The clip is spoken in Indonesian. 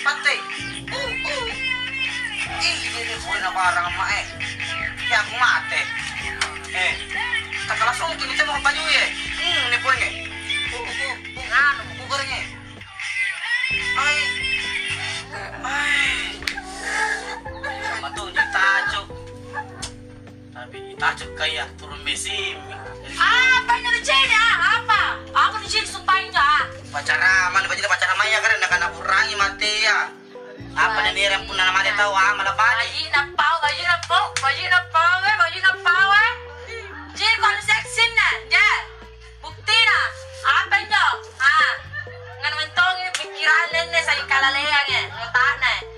Pati. Uh, uh. Ih, ini pun na parang ma eh. Kaya aku mate. Eh, tak langsung kini kita mau baju eh. Hmm, uh, uh, ngano, bukur eh. Ay. Ay. Matunya tajuk. Tapi tajuk kayak turun mesin. Ah, apa ada ah? Apa? Aku sumpahin ka. pacara mana apa nih nih yang punya nama dia tahu ah malah balik Baju na pau, baju na pau, baju na pau, eh, baju na pau, eh. Kalau seksi na, ya. Bukti na. Apa nyo? Ah, ngan mentong ini pikiran nene sa ikalalehan eh. Ngutak na.